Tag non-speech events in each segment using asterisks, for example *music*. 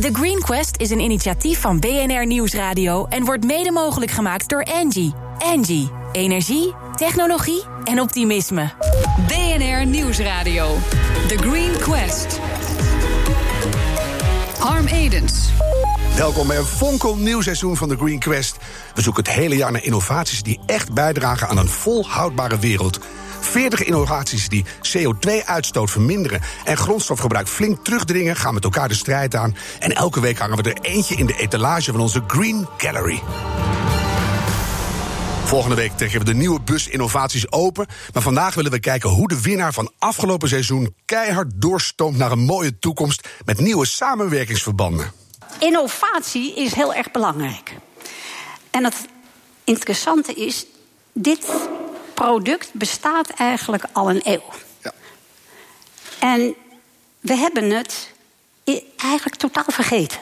The Green Quest is een initiatief van BNR Nieuwsradio en wordt mede mogelijk gemaakt door Angie. Angie, energie, technologie en optimisme. BNR Nieuwsradio. The Green Quest. Harm Edens. Welkom bij een fonkelnieuw seizoen van de Green Quest. We zoeken het hele jaar naar innovaties die echt bijdragen aan een volhoudbare wereld. 40 innovaties die CO2-uitstoot verminderen en grondstofgebruik flink terugdringen, gaan met elkaar de strijd aan. En elke week hangen we er eentje in de etalage van onze Green Gallery. Volgende week trekken we de nieuwe bus innovaties open. Maar vandaag willen we kijken hoe de winnaar van afgelopen seizoen keihard doorstoomt naar een mooie toekomst met nieuwe samenwerkingsverbanden. Innovatie is heel erg belangrijk. En het interessante is, dit product bestaat eigenlijk al een eeuw. Ja. En we hebben het eigenlijk totaal vergeten.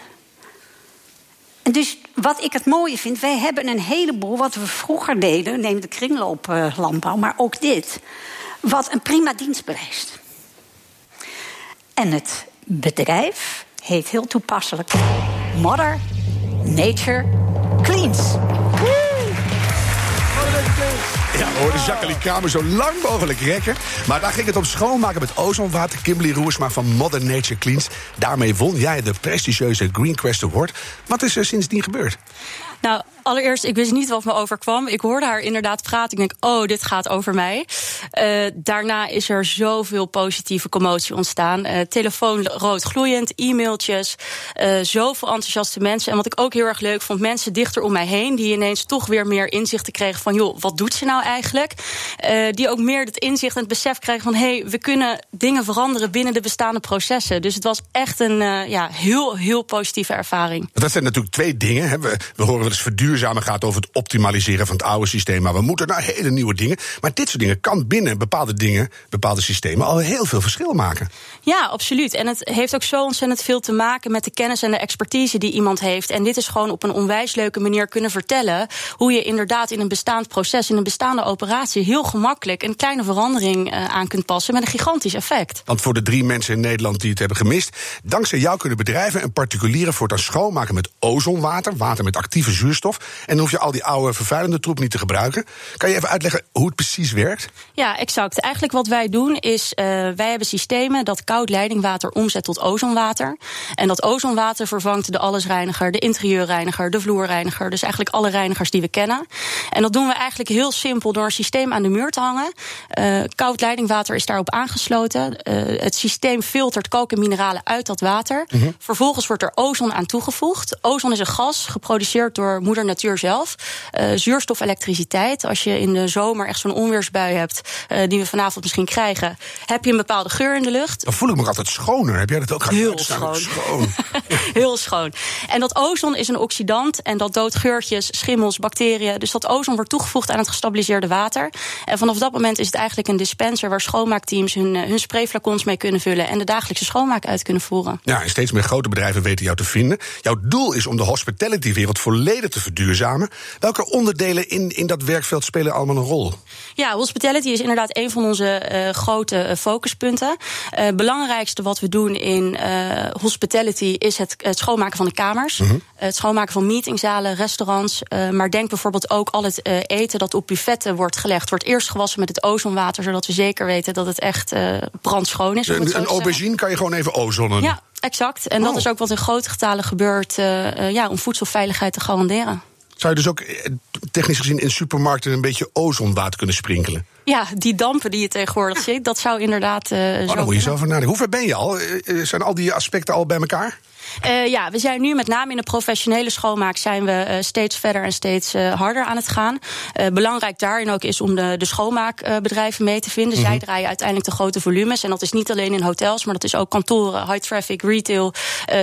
En dus wat ik het mooie vind, wij hebben een heleboel wat we vroeger deden, neem de kringlooplandbouw, maar ook dit, wat een prima dienst bewijst. En het bedrijf heet heel toepasselijk Mother Nature Cleans. Hoorden Jacqueline Kramer zo lang mogelijk rekken. Maar daar ging het om schoonmaken met ozonwater. Kimberly Roersma van Mother Nature Cleans. Daarmee won jij de prestigieuze Green Quest Award. Wat is er sindsdien gebeurd? Nou, allereerst, ik wist niet wat me overkwam. Ik hoorde haar inderdaad praten. Ik denk, oh, dit gaat over mij. Uh, daarna is er zoveel positieve commotie ontstaan. Uh, telefoon rood gloeiend, e-mailtjes, uh, zoveel enthousiaste mensen. En wat ik ook heel erg leuk vond, mensen dichter om mij heen... die ineens toch weer meer inzichten kregen van... joh, wat doet ze nou eigenlijk? die ook meer het inzicht en het besef kregen van... hé, hey, we kunnen dingen veranderen binnen de bestaande processen. Dus het was echt een ja, heel, heel positieve ervaring. Dat zijn natuurlijk twee dingen. We, we horen wel eens gaat over het optimaliseren van het oude systeem. Maar we moeten naar hele nieuwe dingen. Maar dit soort dingen kan binnen bepaalde dingen, bepaalde systemen, al heel veel verschil maken. Ja, absoluut. En het heeft ook zo ontzettend veel te maken met de kennis en de expertise die iemand heeft. En dit is gewoon op een onwijs leuke manier kunnen vertellen hoe je inderdaad in een bestaand proces, in een bestaande operatie, heel gemakkelijk een kleine verandering uh, aan kunt passen met een gigantisch effect. Want voor de drie mensen in Nederland die het hebben gemist, dankzij jou kunnen bedrijven en particulieren voortaan schoonmaken met ozonwater, water met actieve zuurstof. En dan hoef je al die oude vervuilende troep niet te gebruiken. Kan je even uitleggen hoe het precies werkt? Ja, exact. Eigenlijk wat wij doen is, uh, wij hebben systemen dat koud leidingwater omzet tot ozonwater. En dat ozonwater vervangt de allesreiniger, de interieurreiniger, de vloerreiniger. Dus eigenlijk alle reinigers die we kennen. En dat doen we eigenlijk heel simpel door een systeem aan de muur te hangen. Uh, koud leidingwater is daarop aangesloten. Uh, het systeem filtert kalk en mineralen uit dat water. Mm -hmm. Vervolgens wordt er ozon aan toegevoegd. Ozon is een gas geproduceerd door moeder natuur zelf. Uh, zuurstof, elektriciteit. Als je in de zomer echt zo'n onweersbui hebt, uh, die we vanavond misschien krijgen, heb je een bepaalde geur in de lucht. Dan voel ik me altijd schoner. Heb jij dat ook? Heel schoon. schoon. *laughs* Heel schoon. En dat ozon is een oxidant en dat doodt geurtjes, schimmels, bacteriën. Dus dat ozon wordt toegevoegd aan het gestabiliseerde water. En vanaf dat moment is het eigenlijk een dispenser waar schoonmaakteams hun, uh, hun sprayflacons mee kunnen vullen en de dagelijkse schoonmaak uit kunnen voeren. Ja, en steeds meer grote bedrijven weten jou te vinden. Jouw doel is om de hospitality-wereld volledig te verduurzamen. Welke onderdelen in, in dat werkveld spelen allemaal een rol? Ja, hospitality is inderdaad een van onze uh, grote focuspunten. Het uh, belangrijkste wat we doen in uh, hospitality is het, het, schoonmaken van de kamers. -hmm. Het schoonmaken van meetingzalen, restaurants. maar denk bijvoorbeeld ook al het eten dat op buffetten wordt gelegd, wordt eerst gewassen met het ozonwater, zodat we zeker weten dat het echt brandschoon is. Een, een aubergine kan je gewoon even ozonnen. Ja, exact. En oh. dat is ook wat in grote getalen gebeurt ja, om voedselveiligheid te garanderen. Zou je dus ook technisch gezien in supermarkten een beetje ozonwater kunnen sprinkelen? Ja, die dampen die je tegenwoordig ziet, dat zou inderdaad. Uh, oh, moet je zo van nadenken. Hoe ver ben je al? Zijn al die aspecten al bij elkaar? Uh, ja, we zijn nu met name in de professionele schoonmaak zijn we uh, steeds verder en steeds uh, harder aan het gaan. belangrijk daarin ook is om de, de schoonmaakbedrijven mee te vinden. Mm -hmm. Zij draaien uiteindelijk de grote volumes. En dat is niet alleen in hotels, maar dat is ook kantoren, high traffic, retail.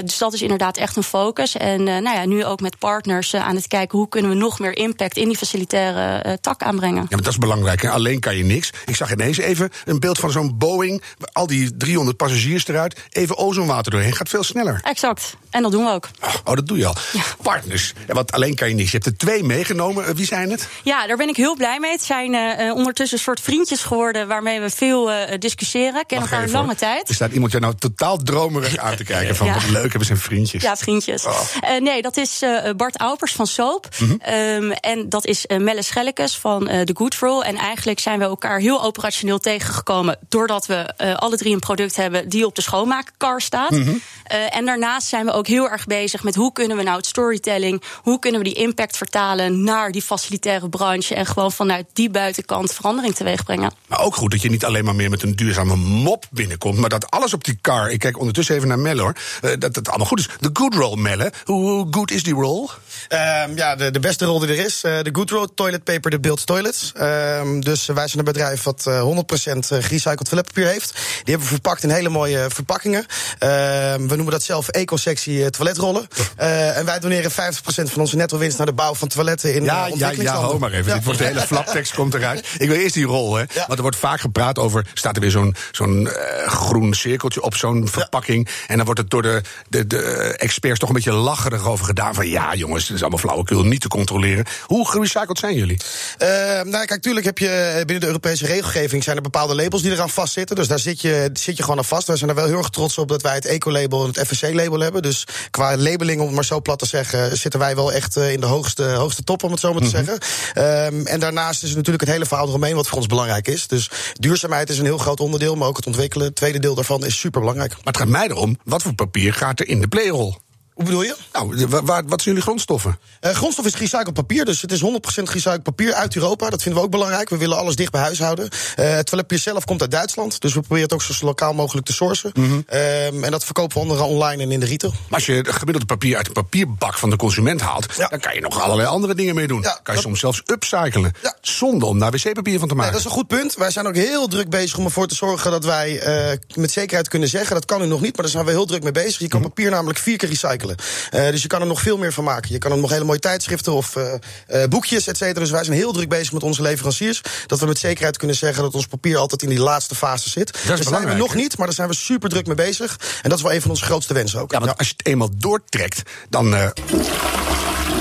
dus dat is inderdaad echt een focus. En nou ja, nu ook met partners aan het kijken hoe kunnen we nog meer impact in die facilitaire tak aanbrengen. Ja, maar dat is belangrijk. Hè? Alleen kan je niks. Ik zag ineens even een beeld van zo'n Boeing. Al die 300 passagiers eruit. Even ozonwater doorheen. Gaat veel sneller. Exact. En dat doen we ook. Oh, dat doe je al. Ja. Partners. Want alleen kan je niks. Je hebt er twee meegenomen. Wie zijn het? Ja, daar ben ik heel blij mee. Het zijn uh, ondertussen een soort vriendjes geworden waarmee we veel uh, discussiëren. Kennen elkaar een lange tijd. Er staat iemand jou nou totaal dromerig aan te kijken. Van wat leuk hebben zijn vriendjes. Ja, vriendjes. Oh. Uh, nee, dat is Bart Aupers van Soap. Mm -hmm. um, en dat is Melle Schellekes van The Good Roll. En eigenlijk zijn we elkaar heel operationeel tegengekomen. doordat we alle drie een product hebben die op de schoonmaakkar staat. Mm -hmm. En daarnaast zijn we ook heel erg bezig met hoe kunnen we nou het storytelling. hoe kunnen we die impact vertalen naar die facilitaire branche. en gewoon vanuit die buitenkant verandering teweeg brengen. Maar ook goed dat je niet alleen maar meer met een duurzame mop binnenkomt. maar dat alles op die car. Ik kijk ondertussen even naar Melle hoor. Uh, dat het allemaal goed is. De good roll, Melle. Hoe goed is die roll? Um, ja, de, de beste rol die er is. Uh, de good roll toilet paper, de builds toilets. Um, dus wij zijn een bedrijf wat uh, 100% gerecycled toiletpapier heeft. Die hebben we verpakt in hele mooie verpakkingen. Uh, we noemen dat zelf eco-sectie toiletrollen. Uh, en wij doneren 50% van onze netto winst naar de bouw van toiletten in ja, ja, ja, ho maar even. Ja. Dit wordt de hele *laughs* flaptekst komt eruit. Ik wil eerst die rol, hè. Ja. Want er wordt vaak gepraat over... staat er weer zo'n zo'n uh, groen cirkeltje op zo'n verpakking... en dan wordt het door de, de, de experts toch een beetje lacherig over gedaan... van ja, jongens, het is allemaal flauwekul, niet te controleren. Hoe gerecycled zijn jullie? Uh, nou, kijk, tuurlijk heb je binnen de Europese regelgeving... zijn er bepaalde labels die eraan vastzitten. Dus daar zit je, zit je gewoon aan vast. Wij zijn er wel heel erg trots op dat wij het eco-label en het FSC-label hebben. Dus qua labeling, om het maar zo plat te zeggen... zitten wij wel echt in de hoogste, hoogste top, om het zo maar te mm -hmm. zeggen. Um, en daarnaast is het natuurlijk het hele verhaal eromheen... wat voor ons belangrijk is. Dus duurzaamheid is een heel groot onderdeel, maar ook het ontwikkelen. Het tweede deel daarvan is super belangrijk. Maar het gaat mij erom, wat voor papier gaat er in de playrol? Hoe bedoel je? Nou, wat, wat zijn jullie grondstoffen? Uh, grondstof is gerecycled papier, dus het is 100% gerecycled papier uit Europa. Dat vinden we ook belangrijk. We willen alles dicht bij huis houden. Uh, het toiletpapier zelf komt uit Duitsland, dus we proberen het ook zo lokaal mogelijk te sourcen. Mm -hmm. um, en dat verkopen we onder online en in de retail. Maar als je het gemiddelde papier uit de papierbak van de consument haalt, ja. dan kan je nog allerlei andere dingen mee doen. Ja, kan je soms zelfs upcyclen. Ja. Zonder om daar wc-papier van te maken. Dat is een goed punt. Wij zijn ook heel druk bezig om ervoor te zorgen dat wij uh, met zekerheid kunnen zeggen, dat kan nu nog niet, maar daar zijn we heel druk mee bezig. Je kan -hmm. papier namelijk vier keer recyclen. Dus je kan er nog veel meer van maken. Je kan er nog hele mooie tijdschriften of uh, uh, boekjes, et cetera. Dus wij zijn heel druk bezig met onze leveranciers. Dat we met zekerheid kunnen zeggen dat ons papier altijd in die laatste fase zit. Dat is daar zijn we nog niet, maar daar zijn we super druk mee bezig. En dat is wel een van onze grootste wensen ook. Ja, want ja. als je het eenmaal doortrekt, dan.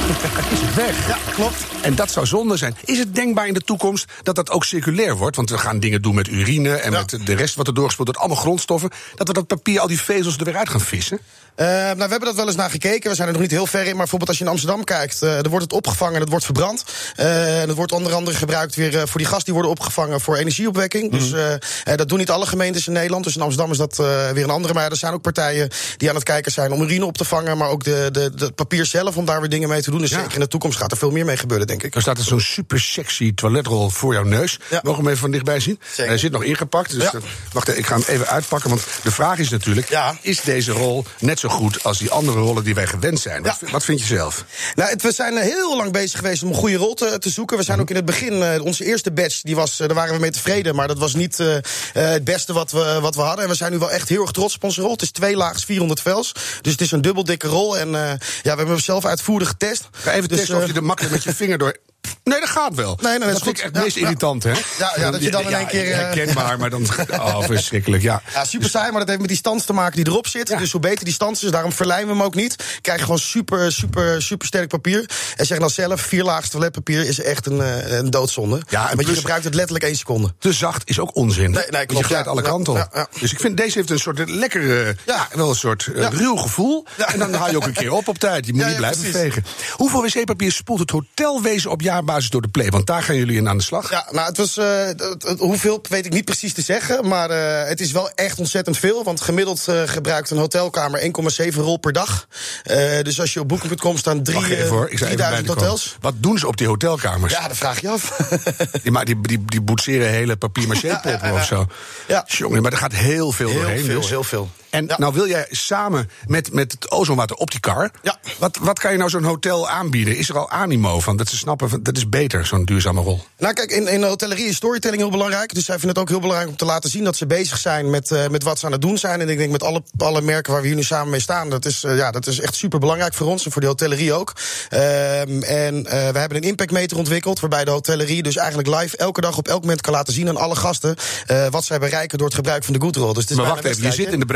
*laughs* Is weg. Ja, klopt. En dat zou zonde zijn. Is het denkbaar in de toekomst dat dat ook circulair wordt? Want we gaan dingen doen met urine en ja. met de rest wat er doorgespoeld wordt, allemaal grondstoffen. Dat we dat papier, al die vezels er weer uit gaan vissen? Uh, nou, we hebben dat wel eens naar gekeken. We zijn er nog niet heel ver in. Maar bijvoorbeeld als je in Amsterdam kijkt, uh, er wordt het opgevangen en het wordt verbrand. Uh, en het wordt onder andere gebruikt weer voor die gas die worden opgevangen voor energieopwekking. Mm. Dus dat doen niet alle gemeentes in Nederland. Dus in Amsterdam is dat weer een andere. Maar er zijn ook partijen die aan het kijken zijn om urine op te vangen. Maar ook de, de, de papier zelf om daar weer dingen mee te doen. Dus ja. zeker in de toekomst gaat er veel meer mee gebeuren, denk ik. Er staat er zo'n super sexy toiletrol voor jouw neus. Ja. Mogen we hem even van dichtbij zien? Zeker. Hij zit nog ingepakt. Dus ja. dat, wacht, ik ga hem even uitpakken. Want de vraag is natuurlijk: ja. is deze rol net zo goed als die andere rollen die wij gewend zijn. Wat, wat vind je zelf? Nou, we zijn heel lang bezig geweest om een goede rol te, te zoeken. We zijn ook in het begin, uh, onze eerste batch, die was, uh, daar waren we mee tevreden. Maar dat was niet uh, het beste wat we, wat we hadden. En we zijn nu wel echt heel erg trots op onze rol. Het is twee laags 400 vels. Dus het is een dubbel dikke rol. En ja, we hebben hem zelf uitvoerig getest. Ga even dus, testen of je er makkelijk met je vinger door Nee, dat gaat wel. Nee, nee, dat, vind ik echt het meest ja, irritant, hè? Ja, ja, dat je dan in één keer... Uh... Herkenbaar, maar dan... *laughs* Oh, verschrikkelijk, ja. Ja, super saai, maar dat heeft met die stans te maken die erop zit. Dus hoe beter die stans is, daarom verlijmen we hem ook niet. Krijg je gewoon super, super, super sterk papier. En zeg dan zelf, vier laagste toiletpapier is echt een, een doodzonde. Ja, en Want je gebruikt het letterlijk één seconde. Te zacht is ook onzin. Nee, nee, klopt. Je glijdt alle kanten op. Dus ik vind, deze heeft een soort lekkere, ja, wel een soort uh, ruw gevoel. En dan haal je ook een keer op op tijd. Je moet niet blijven vegen. Hoeveel wc-papier spoelt het hotelwezen op jaarbasis door de play? Want daar gaan jullie in aan de slag. Ja, nou, het was. Uh, het, hoeveel weet ik niet precies te zeggen. Maar uh, het is wel echt ontzettend veel. Want gemiddeld uh, gebruikt een hotelkamer 1,7 rol per dag. dus als je op booking.com staan 3, 3000 hotels. Wat doen ze op die hotelkamers? Ja, dat vraag je af. *laughs* die, maar die, die, die boetseren hele papier maché *laughs* ja, ja, ja, of zo. Ja. Jongen, maar er gaat heel veel heel doorheen. Veel, dus. Heel veel, En nou wil jij samen met, met het ozonwater op die kar. Ja. Wat, wat kan je nou zo'n hotel aanbieden? Is er al animo van dat ze snappen van dat is beter, zo'n duurzame rol? Nou, kijk, in, in de hotellerie is storytelling heel belangrijk. Dus zij vinden het ook heel belangrijk om te laten zien dat ze bezig zijn met, uh, met wat ze aan het doen zijn. En ik denk met alle, alle merken waar we hier nu samen mee staan, dat is, uh, ja, dat is echt super belangrijk voor ons en voor de hotellerie ook. Um, en uh, we hebben een impactmeter ontwikkeld, waarbij de hotellerie dus eigenlijk live elke dag op elk moment kan laten zien aan alle gasten wat zij bereiken door het gebruik van de Goodroll. Dus het is maar wacht even, je zit in de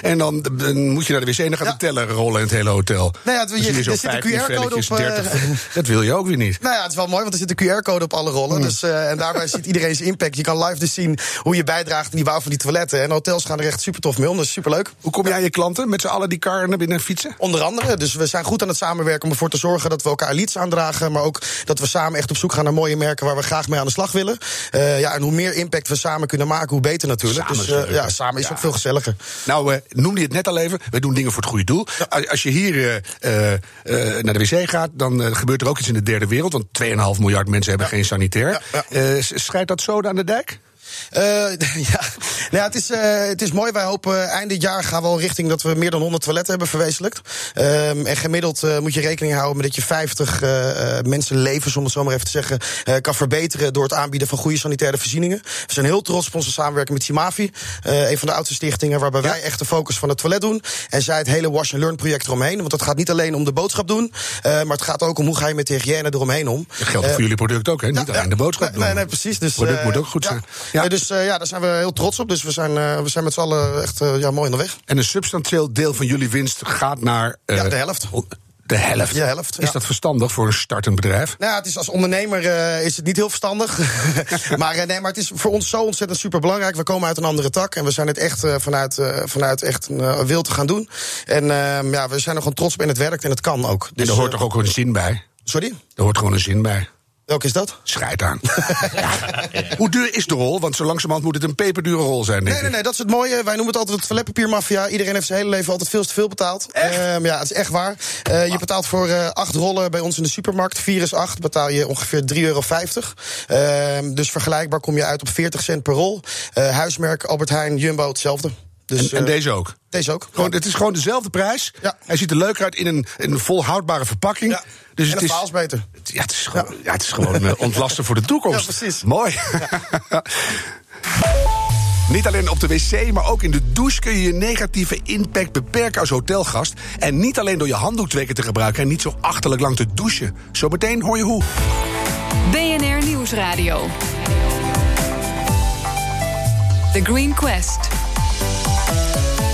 en dan, dan, moet je naar de wc en dan gaat ja. de teller rollen in het hele hotel. Nou ja, het, je, je, er zit een QR-code op. 30, *laughs* dat wil je ook weer niet. Nou ja, het is wel mooi, want er zit een QR-code op alle rollen. Hmm. Dus, en daarbij ziet iedereen zijn impact. Je kan live dus zien hoe je bijdraagt in die bouw van die toiletten. En hotels gaan er echt super tof mee om. Dat is super leuk. Hoe kom jij aan je klanten met z'n allen die kar naar binnen fietsen? Onder andere. Dus we zijn goed aan het samenwerken om ervoor te zorgen dat we elkaar leads aandragen. Maar ook dat we samen echt op zoek gaan naar mooie merken waar we graag mee aan de slag willen. Uh, ja, en hoe meer impact we samen kunnen maken, hoe beter natuurlijk. Samen dus ja, samen is ja. ook veel gezelliger. Nou, uh, noemde je het net al even. We doen dingen voor het goede doel. Ja. Als je hier naar de wc gaat, dan gebeurt er ook iets in de derde wereld. Want 2,5 miljard mensen hebben geen sanitair. schrijft dat zo aan de dijk? Uh, *laughs* ja, nou, het, is, uh, het is mooi. Wij hopen eind dit jaar gaan we al richting dat we meer dan 100 toiletten hebben verwezenlijkt. Um, en gemiddeld uh, moet je rekening houden met dat je 50 mensenlevens, om het zo maar even te zeggen, kan verbeteren door het aanbieden van goede sanitaire voorzieningen. We zijn heel trots op onze samenwerking met Simavi, een van de oudste stichtingen, waarbij ja. wij echt de focus van het toilet doen. En zij het hele wash and learn project eromheen. Want het gaat niet alleen om de boodschap doen, maar het gaat ook om hoe ga je met de hygiëne eromheen om. Dat geldt voor jullie product ook, hè? Niet ja, alleen de boodschap doen. Nee, nee, precies. Dus, het product moet ook goed zijn. Ja. Dus uh, ja, daar zijn we heel trots op. Dus we zijn, uh, we zijn met z'n allen echt uh, ja, mooi onderweg. En een substantieel deel van jullie winst gaat naar. ja, de helft. De helft. Ja, helft. Is dat verstandig voor een startend bedrijf? Nou, het is als ondernemer uh, is het niet heel verstandig. *laughs* maar, uh, nee, maar het is voor ons zo ontzettend super belangrijk. We komen uit een andere tak en we zijn het echt uh, vanuit, vanuit echt een wil te gaan doen. En ja, we zijn er gewoon trots op en het werkt en het kan ook. Dus, en er hoort toch ook een zin bij? Sorry? Er hoort gewoon een zin bij. Welke is dat? Schrijt aan. *laughs* ja. *laughs* Hoe duur is de rol? Want zo langzamerhand moet het een peperdure rol zijn. Nee, nee, nee, dat is het mooie. Wij noemen het altijd het toiletpapiermafia. Iedereen heeft zijn hele leven altijd veel te veel betaald. Um, ja, het is echt waar. Uh, je betaalt voor uh, acht rollen bij ons in de supermarkt. Vier is acht, betaal je ongeveer 3,50 euro. Uh, dus vergelijkbaar kom je uit op 40 cent per rol. Uh, huismerk Albert Heijn, Jumbo, hetzelfde. Dus, en, en, deze ook? Deze ook. Gewoon, ja. Het is gewoon dezelfde prijs. Ja. Hij ziet er leuk uit in een, in een volhoudbare verpakking. Ja. Dus en het is is beter. Ja, het is gewoon, ja. ja het is gewoon uh, ontlasten voor de toekomst. Ja, precies. Mooi. *laughs* Niet alleen op de wc, maar ook in de douche kun je je negatieve impact beperken als hotelgast. En niet alleen door je handdoek twee keer te gebruiken en niet zo achterlijk lang te douchen. Zometeen hoor je hoe. BNR Nieuwsradio. The Green Quest.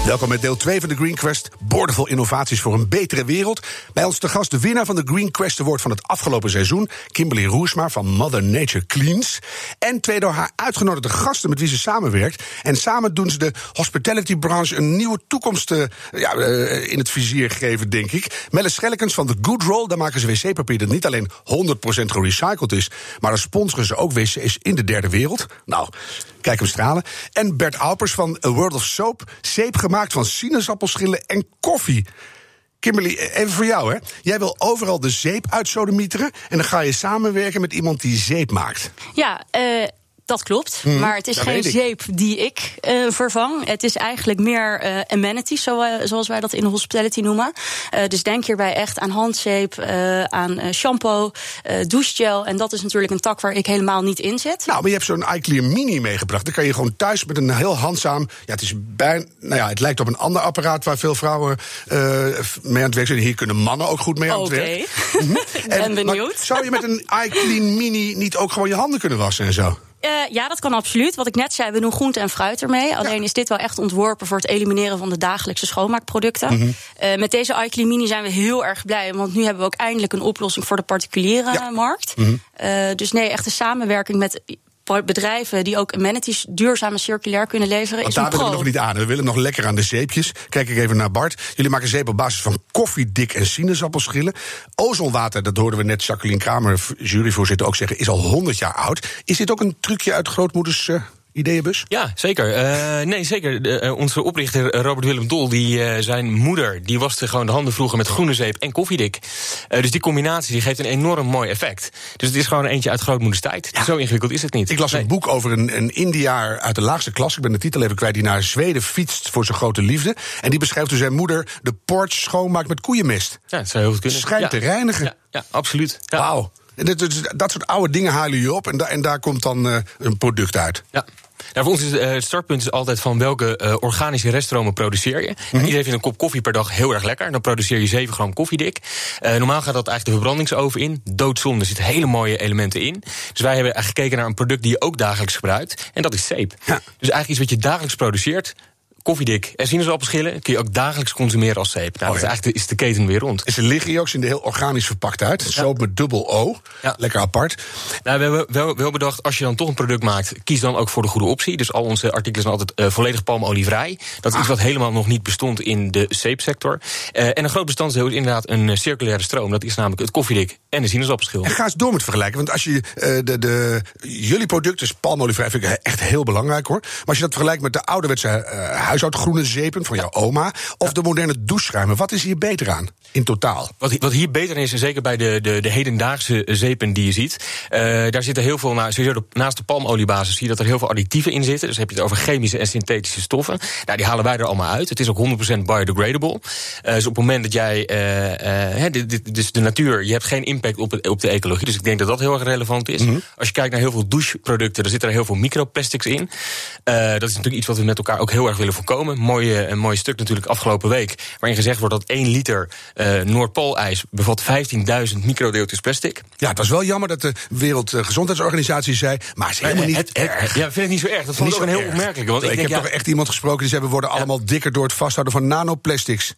Welkom met deel 2 van de Green Quest. Boordevol innovaties voor een betere wereld. Bij ons te gast de winnaar van de Green Quest Award van het afgelopen seizoen. Kimberly Roesma van Mother Nature Cleans. En twee door haar uitgenodigde gasten met wie ze samenwerkt. En samen doen ze de hospitality branche een nieuwe toekomst uh, ja, uh, in het vizier geven, denk ik. Melle Schellekens van The Good Roll. Daar maken ze wc-papier dat niet alleen 100% gerecycled is. Maar dan sponsoren ze ook wc's in de derde wereld. Nou, kijk hem stralen. En Bert Alpers van A World of Soap. Zeep gemaakt van sinaasappelschillen en koffie. Kimberly, even voor jou, hè? Jij wil overal de zeep uitsodemieteren... en dan ga je samenwerken met iemand die zeep maakt. Ja, uh... Dat klopt, Mhm, maar het is geen zeep die ik uh, vervang. Het is eigenlijk meer uh, amenities, zo, uh, zoals wij dat in hospitality noemen. dus denk hierbij echt aan handzeep, aan shampoo, douchegel. En dat is natuurlijk een tak waar ik helemaal niet in zit. Nou, maar je hebt zo'n iClear Mini meegebracht. Dan kan je gewoon thuis met een heel handzaam... Ja, het is bijna... Nou ja, het lijkt op een ander apparaat waar veel vrouwen mee aan het werk zijn. Hier kunnen mannen ook goed mee aan Oké, het werk. *laughs* ik ben En- maar benieuwd. zou je met een iClean Mini niet ook gewoon je handen kunnen wassen en zo? Uh, ja, dat kan absoluut. Wat ik net zei, we doen groente en fruit ermee. Alleen is dit wel echt ontworpen voor het elimineren van de dagelijkse schoonmaakproducten. Mhm. Uh, met deze iClean Mini zijn we heel erg blij. Want nu hebben we ook eindelijk een oplossing voor de particuliere Ja. markt. Mhm. Uh, dus nee, echt een samenwerking met bedrijven die ook amenities duurzaam en circulair kunnen leveren. Want is daar willen we nog niet aan. We willen nog lekker aan de zeepjes. Kijk ik even naar Bart. Jullie maken zeep op basis van koffiedik en sinaasappelschillen. Ozonwater, dat hoorden we net Jacqueline Kramer, juryvoorzitter, ook zeggen, is al 100 jaar oud. Is dit ook een trucje uit grootmoeders eh, Ideeënbus? Ja, zeker. Uh, nee, zeker. Uh, onze oprichter Robert Willem Dol, die, uh, zijn moeder, die waste gewoon de handen vroeger met groene zeep en koffiedik. dus die combinatie die geeft een enorm mooi effect. Dus het is gewoon eentje uit grootmoeders tijd. Ja. Zo ingewikkeld is het niet. Ik las nee. een boek over een, een Indiaar uit de laagste klas. Ik ben de titel even kwijt. Die naar Zweden fietst voor zijn grote liefde. En die beschrijft hoe zijn moeder de porch schoonmaakt met koeienmest. Ja, dat zou heel goed kunnen. Schijnt ja. te reinigen. Ja, ja absoluut. Wauw. Dat, dat, dat, soort oude dingen halen je op en, da, en daar komt dan uh, een product uit. Ja. Nou, voor ons is uh, het startpunt is altijd van welke uh, organische reststromen produceer je. Mm -hmm. Iedereen vindt een kop koffie per dag heel erg lekker. Dan produceer je 7 gram koffiedik. Uh, normaal gaat dat eigenlijk de verbrandingsoven in. Doodzonde, er zitten hele mooie elementen in. Dus wij hebben gekeken naar een product die je ook dagelijks gebruikt. En dat is zeep. Ja. Dus eigenlijk iets wat je dagelijks produceert koffiedik en sinaasappelschillen kun je ook dagelijks consumeren als zeep. Nou, oh, ja. dat is eigenlijk de, is de keten weer rond. En ze liggen hier ook, zien er heel organisch verpakt uit. Ja. Soap met dubbel O. Ja. Lekker apart. Nou, we hebben wel, wel bedacht, als je dan toch een product maakt, kies dan ook voor de goede optie. Dus al onze artikelen zijn altijd uh, volledig palmolievrij. Dat is ah. iets wat helemaal nog niet bestond in de zeepsector. Uh, en een groot bestanddeel is inderdaad een circulaire stroom. Dat is namelijk het koffiedik en de sinaasappelschil. En ga eens door met vergelijken. Want als je uh, de, de, jullie product is palmolievrij, vind ik echt heel belangrijk hoor. Maar als je dat vergelijkt met de ouderwetse huishoudgroene zeep van jouw oma. Of de moderne doucheschuimen. Wat is hier beter aan in totaal? Wat, wat hier beter is, en zeker bij de, de, de hedendaagse zeepen die je ziet. Uh, daar zitten heel veel, nou, sowieso naast de palmoliebasis zie je dat er heel veel additieven in zitten. Dus heb je het over chemische en synthetische stoffen. Nou, die halen wij er allemaal uit. Het is ook 100% biodegradable. Uh, dus op het moment dat jij, uh, dit, dit, dus de natuur, je hebt geen impact op, het, op de ecologie. Dus ik denk dat dat heel erg relevant is. Mm -hmm. Als je kijkt naar heel veel doucheproducten, dan zitten er heel veel microplastics in. dat is natuurlijk iets wat we met elkaar ook heel erg willen voorkomen. Mooie, een mooi stuk natuurlijk afgelopen week. Waarin gezegd wordt dat 1 liter uh, Noordpoolijs bevat 15.000 microdeeltjes plastic. Ja, het was wel jammer dat de Wereldgezondheidsorganisatie zei. Maar is helemaal niet het, het, erg. Ja, vind ik niet zo erg. Dat vond ik ook een heel opmerkelijk. Want ik, ik heb toch echt iemand gesproken die zei: we worden allemaal dikker door het vasthouden van nanoplastics.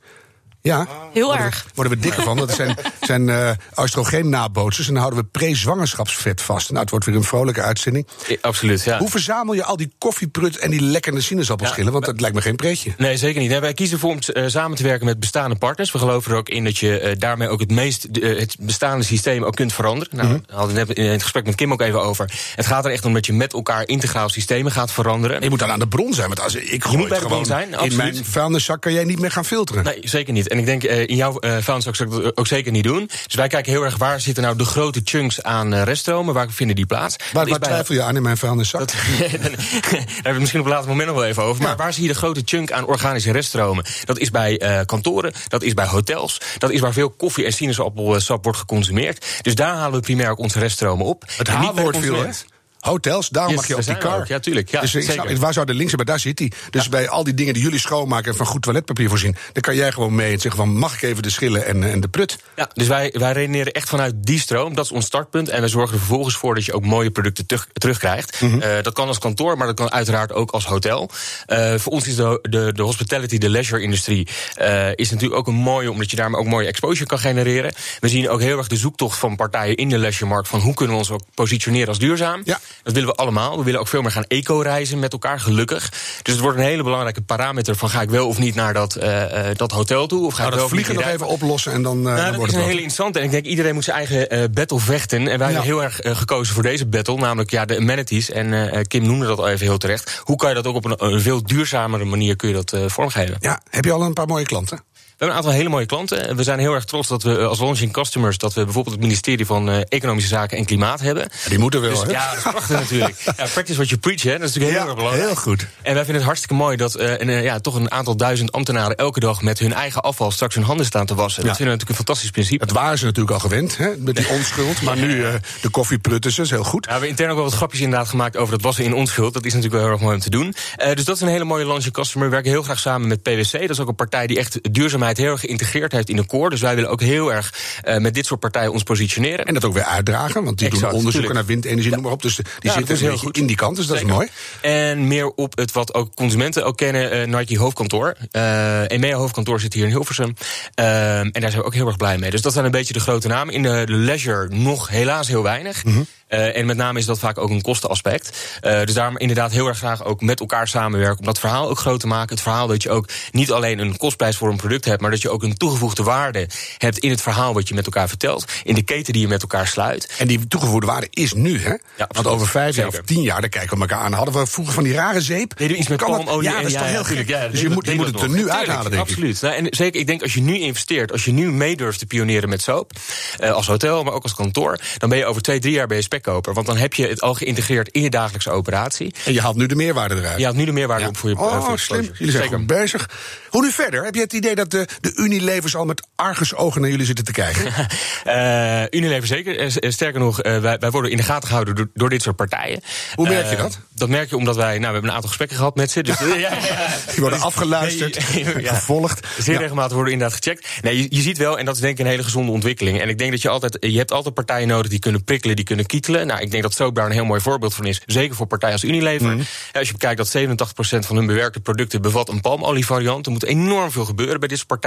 Ja. Heel worden erg. We, worden we dikker van. Dat zijn, zijn uh, oestrogeen-nabootsers. En dan houden we pre-zwangerschapsvet vast. Nou, het wordt weer een vrolijke uitzending. Ja, absoluut, ja. Hoe verzamel je al die koffieprut en die lekkere sinaasappelschillen? Ja, Want dat lijkt me geen pretje. Nee, zeker niet. Nee, wij kiezen voor om uh, samen te werken met bestaande partners. We geloven er ook in dat je uh, daarmee ook het meest het bestaande systeem ook kunt veranderen. Nou, Mhm. we hadden net in het gesprek met Kim ook even over. Het gaat er echt om dat je met elkaar integraal systemen gaat veranderen. Je moet dan aan de bron zijn. Want als ik gooi moet bij het de bron gewoon zijn, in mijn vuilniszak, kan jij niet meer gaan filteren. Nee, zeker niet. En ik denk, uh, in jouw uh, vuilniszak zou ik dat ook zeker niet doen. Dus wij kijken heel erg waar zitten nou de grote chunks aan reststromen. Waar vinden die plaats? Waar, waar twijfel je aan in mijn vuilniszak? Dat, *laughs* daar hebben we het misschien op een later moment nog wel even over. Maar Ja. waar zie je de grote chunk aan organische reststromen? Dat is bij uh, kantoren, dat is bij hotels. Dat is waar veel koffie en sinaasappelsap wordt geconsumeerd. Dus daar halen we primair ook onze reststromen op. Het En niet bij de H-woord viel, hè? Hotels, daarom Yes, mag je op daar die car. ook. Ja, tuurlijk. Ja, dus ik snap, waar zou de links zijn? Maar daar zit hij. Dus bij al die dingen die jullie schoonmaken en van goed toiletpapier voorzien, dan kan jij gewoon mee en zeggen van mag ik even de schillen en, en de prut? Ja, dus wij, wij redeneren echt vanuit die stroom. Dat is ons startpunt. En we zorgen er vervolgens voor dat je ook mooie producten terug, terugkrijgt. Mhm. Eh, dat kan als kantoor, maar dat kan uiteraard ook als hotel. Eh, voor ons is de, de, de hospitality, de leisure-industrie... eh, is natuurlijk ook een mooie, omdat je daarmee ook mooie exposure kan genereren. We zien ook heel erg de zoektocht van partijen in de leisure-markt... van hoe kunnen we ons ook positioneren als duurzaam. Ja. Dat willen we allemaal. We willen ook veel meer gaan eco-reizen met elkaar, gelukkig. Dus het wordt een hele belangrijke parameter... van ga ik wel of niet naar dat, eh, eh, dat hotel toe... of ga Nou, ik dat wel niet vliegen nog even oplossen en dan, eh, nou, dan dat wordt is een hele interessante. En ik denk iedereen moet zijn eigen eh, battle vechten. En wij Ja. hebben heel erg gekozen voor deze battle. Namelijk ja, de amenities. En eh, Kim noemde dat al even heel terecht. Hoe kan je dat ook op een, een veel duurzamere manier kun je dat eh, vormgeven? Ja, heb je al een paar mooie klanten? We hebben een aantal hele mooie klanten. We zijn heel erg trots dat we eh, als launching customers... dat we bijvoorbeeld het ministerie van eh, Economische Zaken en Klimaat hebben. Die moeten wel, Dus, hè? ja, dat is prachtig natuurlijk. *laughs* Ja, practice what you preach, hè. Dat is natuurlijk heel Ja, erg belangrijk. heel goed. En wij vinden het hartstikke mooi dat eh, ja, toch een aantal duizend ambtenaren... elke dag met hun eigen afval straks hun handen staan te wassen. Ja. Dat vinden we natuurlijk een fantastisch principe. Dat waren ze natuurlijk al gewend, hè, met die onschuld. Maar nu de koffieprutters, dat is heel goed. Ja, we hebben intern ook wel wat grapjes inderdaad gemaakt over het wassen in onschuld. Dat is natuurlijk wel heel erg mooi om te doen. Dus dat is een hele mooie launching customer. We werken heel graag samen met PwC. Dat is ook een partij die echt duurzaamheid heel erg geïntegreerd heeft in de core. Dus wij willen ook heel erg eh, met dit soort partijen ons positioneren. En dat ook weer uitdragen, want die Exact, doen onderzoeken tuurlijk. naar windenergie, noem maar op. Dus die dat zitten heel goed. in die kant, dus dat is mooi. En meer op het wat ook consumenten ook kennen, eh, Nike hoofdkantoor. Eh EMEA hoofdkantoor zit hier in Hilversum. En daar zijn we ook heel erg blij mee. Dus dat zijn een beetje de grote namen. In de, de leisure nog helaas heel weinig. Mhm. En met name is dat vaak ook een kostenaspect. Dus daarom inderdaad heel erg graag ook met elkaar samenwerken. Om dat verhaal ook groot te maken. Het verhaal dat je ook niet alleen een kostprijs voor een product hebt. Hebt, maar dat je ook een toegevoegde waarde hebt in het verhaal wat je met elkaar vertelt, in de keten die je met elkaar sluit. En die toegevoegde waarde is nu, hè? Want over vijf jaar of tien jaar, dan kijken we elkaar aan. Hadden we vroeger van die rare zeep? Nee, iets met palmolie. Ja, dat is toch heel gek? ja, dus je moet, je moet het er nu uithalen, denk ik. Absoluut. Nou, en zeker, ik denk als je nu investeert, als je nu mee durft te pioneren met soap, eh, als hotel, maar ook als kantoor, dan ben je over twee, drie jaar ben je spekkoper. Want dan heb je het al geïntegreerd in je dagelijkse operatie. En je haalt nu de meerwaarde eruit. Je haalt nu de meerwaarde op voor je, Oh, slim. Jullie zijn goed bezig. Hoe nu verder? Heb je het idee dat de, de Unilevers al met argusogen naar jullie zitten te kijken? *laughs* Eh, Unilever zeker. Eh, eh, sterker nog, wij, wij worden in de gaten gehouden door, door dit soort partijen. Hoe merk je dat? Dat merk je omdat wij, nou, we hebben een aantal gesprekken gehad met ze. Dus, ja, ja, ja. *laughs* Die worden *laughs* afgeluisterd, Ja. gevolgd. Zeer Ja. regelmatig worden inderdaad gecheckt. Nee, je, je ziet wel, en dat is denk ik een hele gezonde ontwikkeling. En ik denk dat je altijd, je hebt altijd partijen nodig die kunnen prikkelen, die kunnen kietelen. Nou, ik denk dat Soap daar een heel mooi voorbeeld van is. Zeker voor partijen als Unilever. Mhm. Als je bekijkt dat 87% van hun bewerkte producten bevat een palmolievariant. Er moet enorm veel gebeuren bij dit soort partijen.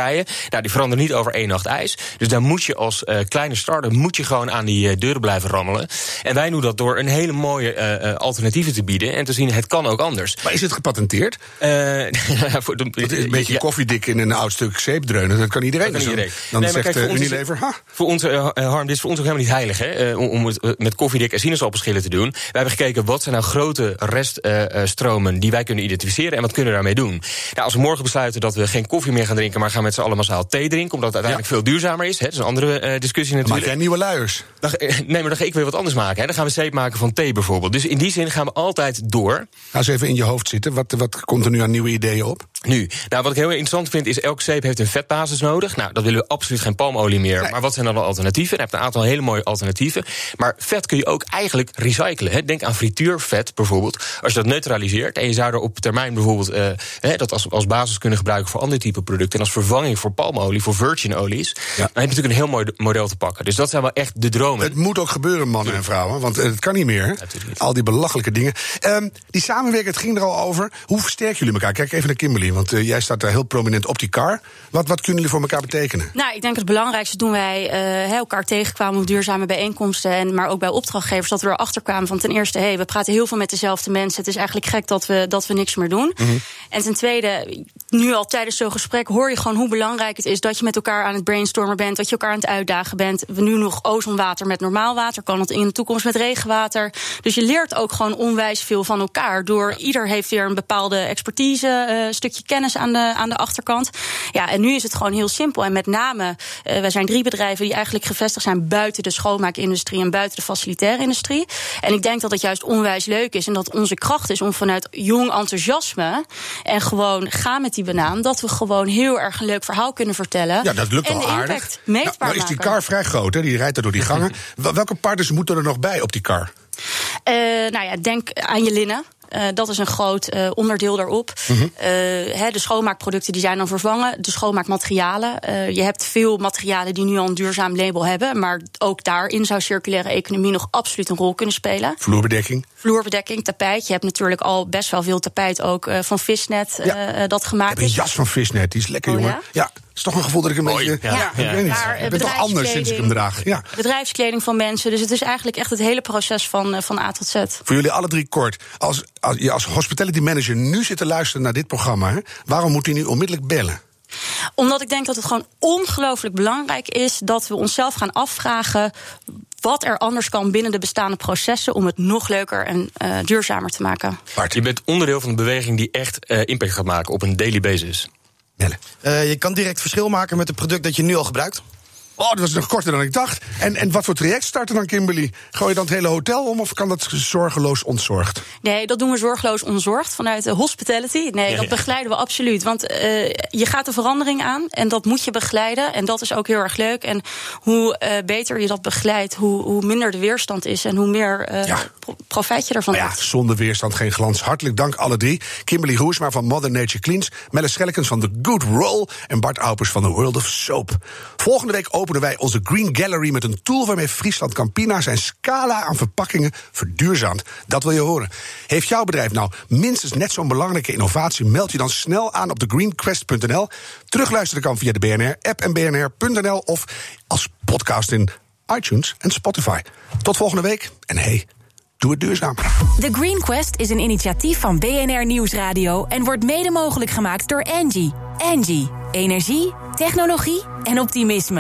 Nou, die veranderen niet over één nacht ijs. Dus daar moet je als eh, kleine starter moet je gewoon aan die eh, deuren blijven rammelen. En wij doen dat door een hele mooie eh, alternatieven te bieden. En te zien, het kan ook anders. Maar is het gepatenteerd? *laughs* Voor de- Dat is een beetje ja. koffiedik in een oud stuk zeep dreunen. Dat kan iedereen. Dat kan Dus dan- iedereen. Dan Nee, maar zegt kijk, voor Unilever, ha, Voor ons, Harm, dit is voor ons ook helemaal niet heilig, hè, om, het met koffiedik en sinaasappelschillen te doen. Wij hebben gekeken wat zijn nou grote reststromen die wij kunnen identificeren en wat kunnen we daarmee doen. Nou, als we morgen besluiten dat we geen koffie meer gaan drinken, maar gaan met z'n allen massaal thee drinken, omdat het uiteindelijk veel duurzamer is, hè, dat is een andere eh, discussie dan maak natuurlijk. jij nieuwe luiers. Dan, eh, nee, maar dan ga ik weer wat anders maken. Hè. Dan gaan we zeep maken van thee bijvoorbeeld. Dus in die zin gaan we altijd door. Ga eens even in je hoofd zitten. Wat, wat komt er nu aan nieuwe ideeën op? Nu, nou, wat ik heel interessant vind, is elke zeep heeft een vetbasis nodig. Nou, dat willen we absoluut geen palmolie meer. Maar wat zijn dan de alternatieven? Je hebt een aantal hele mooie alternatieven. Maar vet kun je ook eigenlijk recyclen. Hè. Denk aan frituurvet bijvoorbeeld. Als je dat neutraliseert en je zou er op termijn bijvoorbeeld eh, hè, dat als, als basis kunnen gebruiken voor andere type producten. En als vervanging voor palmolie, voor virgin olies. Dan heb je natuurlijk een heel mooi de- model te pakken. Dus dat zijn wel echt de dromen. Het moet ook gebeuren, mannen en vrouwen. Want het kan niet meer. niet. Al die belachelijke dingen. Ehm, die samenwerking, het ging er al over. Hoe versterken jullie elkaar? Kijk even naar Kimberly. Want eh, jij staat daar heel prominent op die car. Wat, wat kunnen jullie voor elkaar betekenen? Nou, ik denk het belangrijkste doen wij eh, elkaar tegenkwamen op duurzame bijeenkomsten. En, maar ook bij opdrachtgevers dat we erachter kwamen van ten eerste, hey, we praten heel veel met dezelfde mensen. Het is eigenlijk gek dat we, dat we niks meer doen. En ten tweede, nu al tijdens zo'n gesprek hoor je gewoon hoe belangrijk het is dat je met elkaar aan het brainstormen bent, dat je elkaar aan het uitdagen bent. We nu nog ozonwater met normaal water, kan het in de toekomst met regenwater. Dus je leert ook gewoon onwijs veel van elkaar. Door ieder heeft weer een bepaalde expertise, eh stukje kennis aan de, aan de achterkant. Ja, en nu is het gewoon heel simpel. En met name, eh wij zijn drie bedrijven die eigenlijk gevestigd zijn buiten de schoonmaakindustrie en buiten de facilitaire industrie. En ik denk dat het juist onwijs leuk is en dat onze kracht is om vanuit jong enthousiasme en gewoon gaan met die banaan, dat we gewoon heel erg een leuk verhaal kunnen vertellen. Ja, dat lukt en al de aardig. meetbaar nou, is die maken. car vrij groot, hè? Die rijdt er door die gangen. *laughs* Wel- Welke partners moeten er nog bij op die car? Eh, nou ja, denk aan je linnen. Eh, dat is een groot eh, onderdeel daarop. Mhm. Eh, de schoonmaakproducten die zijn dan vervangen. De schoonmaakmaterialen. Je hebt veel materialen die nu al een duurzaam label hebben. Maar ook daarin zou circulaire economie nog absoluut een rol kunnen spelen. Vloerbedekking. Vloerbedekking, tapijt. Je hebt natuurlijk al best wel veel tapijt ook van visnet Ja. eh, eh, dat Ik gemaakt heb een is. jas van visnet, die is lekker, Oh, jongen. ja? Ja, is toch een gevoel dat ik een Mooi, beetje... ja. Ja, ik weet niet. Maar, eh, ik ben toch anders sinds ik hem draag. Ja. Bedrijfskleding van mensen. Dus het is eigenlijk echt het hele proces van, eh, van A tot Z. Voor jullie alle drie kort. Als, als je als hospitality manager nu zit te luisteren naar dit programma... Hè, waarom moet hij nu onmiddellijk bellen? Omdat ik denk dat het gewoon ongelooflijk belangrijk is dat we onszelf gaan afvragen wat er anders kan binnen de bestaande processen om het nog leuker en eh, duurzamer te maken. Bart, Je bent onderdeel van een beweging die echt eh, impact gaat maken op een daily basis. Eh, je kan direct verschil maken met het product dat je nu al gebruikt. Oh, dat was nog korter dan ik dacht. En, en wat voor traject starten dan, Kimberly? Gooi je dan het hele hotel om of kan dat zorgeloos ontzorgd? Nee, dat doen we zorgloos onzorgd vanuit de hospitality. Nee, *laughs* dat begeleiden we absoluut. Want eh, je gaat de verandering aan en dat moet je begeleiden. En dat is ook heel erg leuk. En hoe eh, beter je dat begeleidt, hoe, hoe minder de weerstand is en hoe meer eh, Ja. pro- profijt je ervan Nou ja, hebt. zonder weerstand geen glans. Hartelijk dank alle drie. Kimberly Hoersma van Mother Nature Cleans, Melle Schellekens van The Good Roll en Bart Aupers van The World of Soap. Volgende week openen wij onze Green Gallery met een tool waarmee Friesland Campina zijn scala aan verpakkingen verduurzaamt. Dat wil je horen. Heeft jouw bedrijf nou minstens net zo'n belangrijke innovatie? Meld je dan snel aan op thegreenquest.nl. Terugluisteren kan via de BNR-app en bnr.nl of als podcast in iTunes en Spotify. Tot volgende week en hey, doe het duurzaam. The Green Quest is een initiatief van BNR Nieuwsradio en wordt mede mogelijk gemaakt door Engie. Engie. Energie, technologie en optimisme.